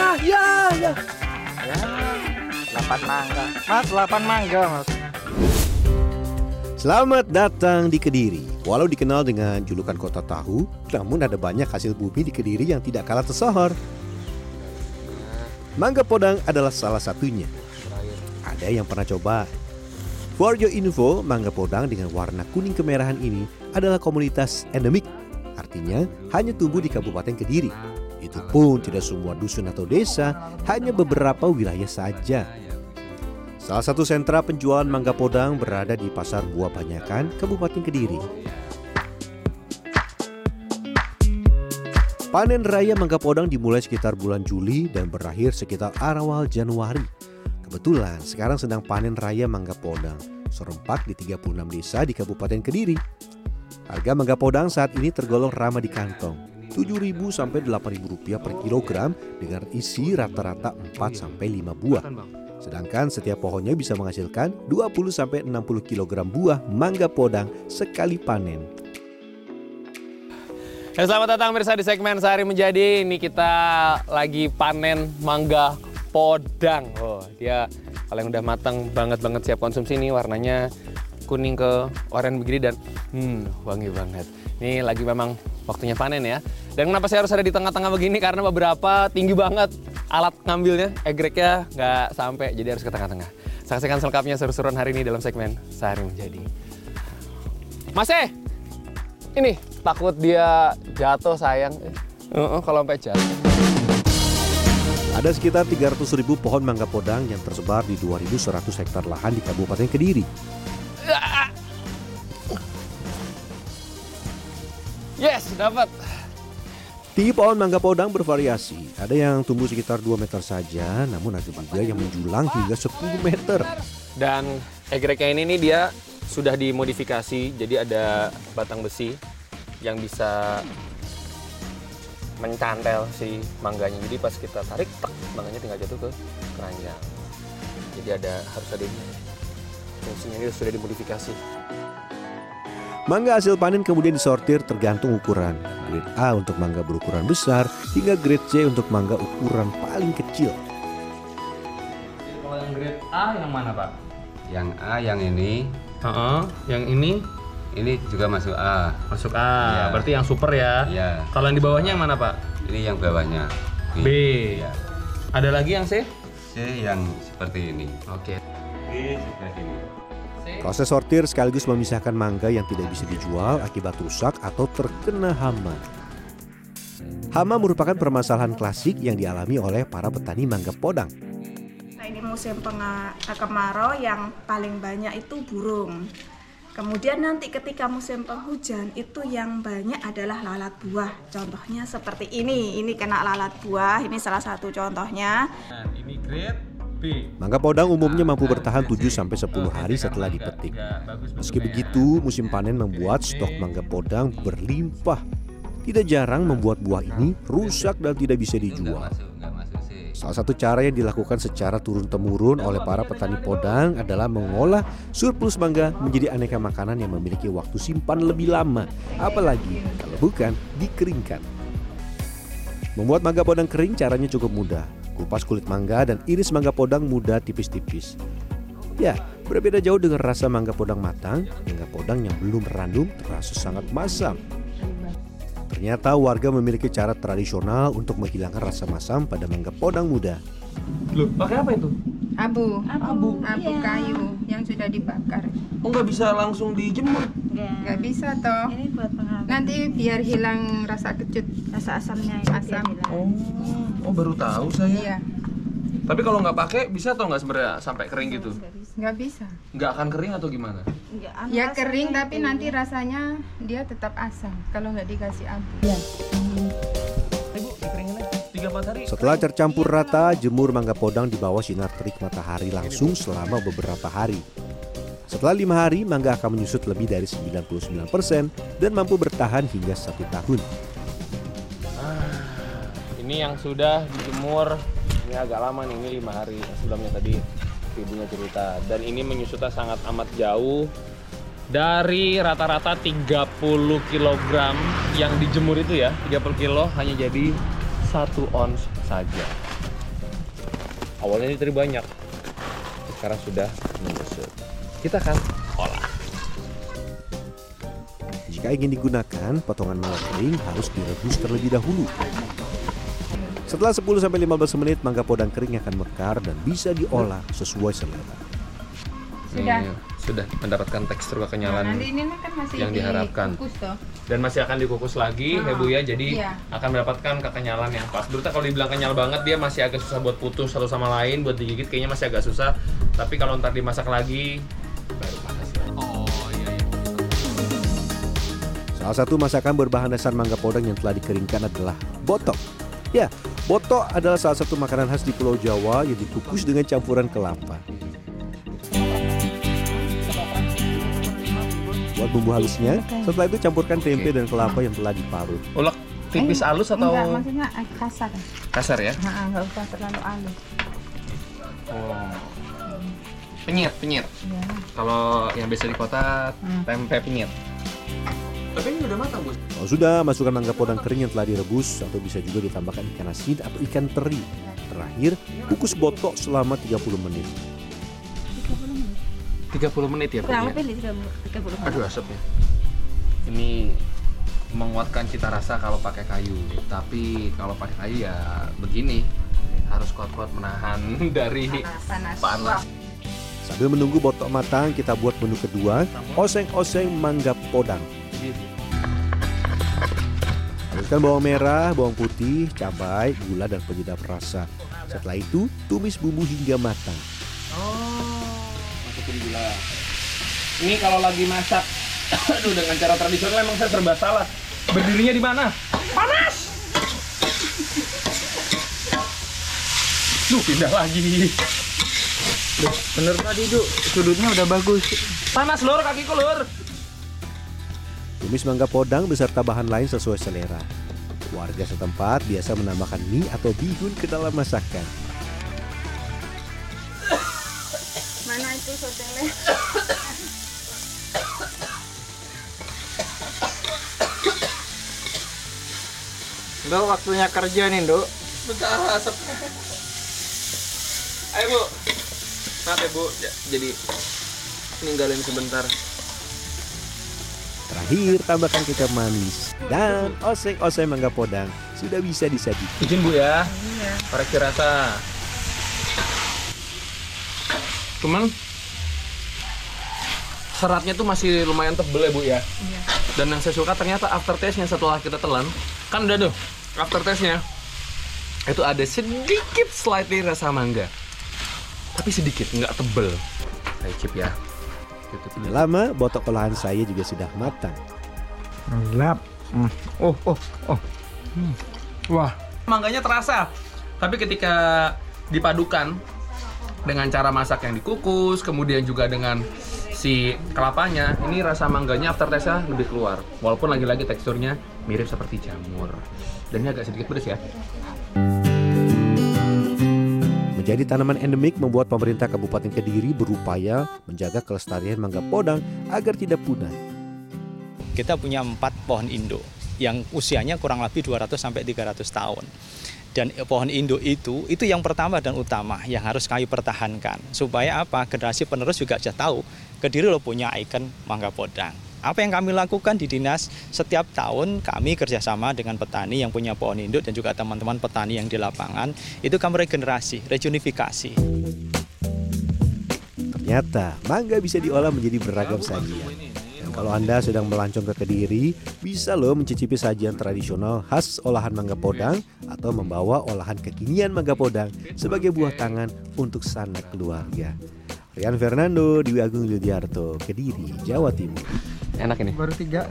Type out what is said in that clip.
Ya, ya, ya. Ya, 8 mangga. Mas, 8 mangga, Mas. Selamat datang di Kediri. Walau dikenal dengan julukan kota tahu, namun ada banyak hasil bumi di Kediri yang tidak kalah tersohor. Mangga Podang adalah salah satunya. Ada yang pernah coba? For your info, mangga Podang dengan warna kuning kemerahan ini adalah komunitas endemik. Artinya hanya tumbuh di Kabupaten Kediri. Itu pun tidak semua dusun atau desa, hanya beberapa wilayah saja. Salah satu sentra penjualan mangga podang berada di Pasar Buah Banyakan, Kabupaten Kediri. Panen raya mangga podang dimulai sekitar bulan Juli dan berakhir sekitar awal Januari. Kebetulan sekarang sedang panen raya mangga podang, serempak di 36 desa di Kabupaten Kediri. Harga mangga podang saat ini tergolong ramah di kantong, 7.000 sampai 8.000 rupiah per kilogram dengan isi rata-rata 4 sampai 5 buah. Sedangkan setiap pohonnya bisa menghasilkan 20 sampai 60 kg buah mangga podang sekali panen. Ya, selamat datang mirsa di segmen Sehari Menjadi. Ini kita lagi panen mangga podang. Oh, dia kalau yang udah matang banget banget siap konsumsi ini warnanya kuning ke oranye begini dan hmm, wangi banget. Ini lagi memang waktunya panen ya. Dan kenapa saya harus ada di tengah-tengah begini? Karena beberapa tinggi banget alat ngambilnya, egreknya nggak sampai, jadi harus ke tengah-tengah. Saksikan selengkapnya seru-seruan hari ini dalam segmen Sehari Menjadi. Mas E, ini takut dia jatuh sayang. Uh, kalau sampai jatuh. Ada sekitar 300 ribu pohon mangga podang yang tersebar di 2.100 hektar lahan di Kabupaten Kediri. Dapat. Tinggi pohon mangga podang bervariasi. Ada yang tumbuh sekitar 2 meter saja, namun ada juga yang menjulang hingga 10 meter. Dan egreknya ini nih dia sudah dimodifikasi, jadi ada batang besi yang bisa mencantel si mangganya. Jadi pas kita tarik, tak, mangganya tinggal jatuh ke keranjang. Jadi ada harus ada ini. Fungsinya ini sudah dimodifikasi. Mangga hasil panen kemudian disortir tergantung ukuran. Grade A untuk mangga berukuran besar hingga grade C untuk mangga ukuran paling kecil. Kalau yang grade A yang mana pak? Yang A yang ini, Heeh, yang ini ini juga masuk A. masuk A, Iya. berarti yang super ya. Ya, Kalau yang di bawahnya yang mana pak? ini yang bawahnya. B. Ya. Ada lagi yang C? C yang seperti ini. Oke. B seperti ini. Proses sortir sekaligus memisahkan mangga yang tidak bisa dijual akibat rusak atau terkena hama. Hama merupakan permasalahan klasik yang dialami oleh para petani mangga podang. Nah, ini musim penga- kemarau yang paling banyak itu burung. Kemudian nanti ketika musim penghujan itu yang banyak adalah lalat buah. Contohnya seperti ini, ini kena lalat buah, ini salah satu contohnya. Nah, ini grade. Mangga podang umumnya mampu bertahan 7 sampai 10 hari setelah dipetik. Meski begitu, musim panen membuat stok mangga podang berlimpah. Tidak jarang membuat buah ini rusak dan tidak bisa dijual. Salah satu cara yang dilakukan secara turun-temurun oleh para petani podang adalah mengolah surplus mangga menjadi aneka makanan yang memiliki waktu simpan lebih lama, apalagi kalau bukan dikeringkan. Membuat mangga podang kering caranya cukup mudah. Kupas kulit mangga dan iris mangga podang mudah tipis-tipis. Ya, berbeda jauh dengan rasa mangga podang matang, mangga podang yang belum randum terasa sangat masam. Ternyata warga memiliki cara tradisional untuk menghilangkan rasa masam pada mangga podang muda. Loh, pakai apa itu? Abu, abu, abu kayu yang sudah dibakar. Oh nggak bisa langsung dijemur. Nggak bisa toh. Ini buat pengawet. Nanti biar hilang rasa kecut, Rasa asamnya ini Asam. Oh, oh baru tahu saya. Iya, Tapi kalau nggak pakai bisa atau nggak sebenarnya sampai kering gitu? nggak bisa. Nggak akan kering atau gimana? Enggak, Ya kering itu. tapi nanti rasanya dia tetap asam kalau nggak dikasih abu. Tiga empat hari. Setelah tercampur rata, jemur mangga podang di bawah sinar terik matahari langsung selama beberapa hari. Setelah lima hari, mangga akan menyusut lebih dari 99% dan mampu bertahan hingga satu tahun. Ini yang sudah dijemur ini agak lama nih, ini lima hari sebelumnya tadi ibunya cerita. Dan ini menyusutnya sangat amat jauh dari rata-rata 30 kg yang dijemur itu ya, 30 kilo hanya jadi satu ons saja. Awalnya ini tadi banyak, sekarang sudah. Kita akan olah. Jika ingin digunakan, potongan mangga kering harus direbus terlebih dahulu. Setelah 10-15 menit, mangga podang kering akan mekar dan bisa diolah sesuai selera. Sudah. Nih, sudah mendapatkan tekstur Nah, kekenyalan nanti ini kan masih yang diharapkan. dikukus toh. dan masih akan dikukus lagi ya Ah, Bu ya. Jadi iya. akan mendapatkan kekenyalan yang pas. Dulu kalau dibilang kenyal banget dia masih agak susah buat putus satu sama lain, buat digigit kayaknya masih agak susah. Tapi kalau ntar dimasak lagi baru panas. Oh iya iya. Salah satu masakan berbahan dasar mangga podang yang telah dikeringkan adalah botok. Ya, botok adalah salah satu makanan khas di Pulau Jawa yang dikukus dengan campuran kelapa. Buat bumbu halusnya, setelah itu campurkan tempe dan kelapa yang telah diparut. Ulek tipis Eh, halus atau Enggak, maksudnya agak kasar. kasar ya? Nah, enggak usah terlalu halus. Oh. Penyet, penyet. Ya. Kalau yang biasa di kota Hmm. tempe penyet. Tapi ini udah matang, Bu. Kalau sudah, masukkan mangga podang kering yang telah direbus atau bisa juga ditambahkan ikan asin atau ikan teri. Terakhir, kukus botok selama 30 menit. 30 menit ya. Kurang ya? lebih 30 menit. Aduh asapnya. Ini menguatkan cita rasa kalau pakai kayu. Tapi kalau pakai kayu ya begini. Harus kuat-kuat menahan dari Panas. panas. Sambil menunggu botok matang, kita buat menu kedua, oseng-oseng mangga podang. Haluskan bawang merah, bawang putih, cabai, gula, dan penyedap rasa. Setelah itu, tumis bumbu hingga matang. Masukin gula. Ini kalau lagi masak, aduh dengan cara tradisional emang saya serba salah. Berdirinya di mana? Panas. Duh, pindah lagi. Duh, bener tadi Duk, sudutnya udah bagus. Panas lur kakiku lur. Tumis mangga podang beserta bahan lain sesuai selera. Warga setempat biasa menambahkan mie atau bihun ke dalam masakan. Mana itu sotele? Duk, waktunya kerja nih, Duk. Bentar asap. Ayo bu. Maaf ya bu, Ja- jadi ninggalin sebentar. Terakhir, tambahkan kecap manis. Dan oseng-oseng mangga podang sudah bisa disajikan. Izin bu ya, Iya. koreksi rasa. Cuman seratnya tuh masih lumayan tebel ya bu ya. Iya. Dan yang saya suka ternyata aftertaste-nya setelah kita telan, kan udah tuh aftertaste-nya itu ada sedikit slightly rasa mangga. Tapi sedikit, nggak tebel. Saya chip ya. Tidak lama, botok olahan saya juga sudah matang. Lap. Oh, oh, oh. Wah, mangganya terasa. Tapi ketika dipadukan dengan cara masak yang dikukus, kemudian juga dengan si kelapanya, ini rasa mangganya aftertaste-nya lebih keluar. Walaupun lagi-lagi teksturnya mirip seperti jamur. Dan ini agak sedikit pedas ya. Menjadi tanaman endemik membuat pemerintah Kabupaten Kediri berupaya menjaga kelestarian mangga podang agar tidak punah. kita punya empat pohon indo yang usianya kurang lebih 200 sampai 300 tahun. Dan pohon indo itu itu yang pertama dan utama yang harus kami pertahankan supaya apa generasi penerus juga sudah tahu Kediri lo punya ikon mangga podang. Apa yang kami lakukan di dinas setiap tahun kami kerjasama dengan petani yang punya pohon induk dan juga teman-teman petani yang di lapangan itu kami regenerasi, reunifikasi. Ternyata mangga bisa diolah menjadi beragam sajian. Dan kalau Anda sedang melancong ke Kediri, bisa loh mencicipi sajian tradisional khas olahan mangga podang atau membawa olahan kekinian mangga podang sebagai buah tangan untuk sanak keluarga. Rian Fernando, Dewi Agung Yudiarto, Kediri, Jawa Timur. Enak ini. Baru tiga.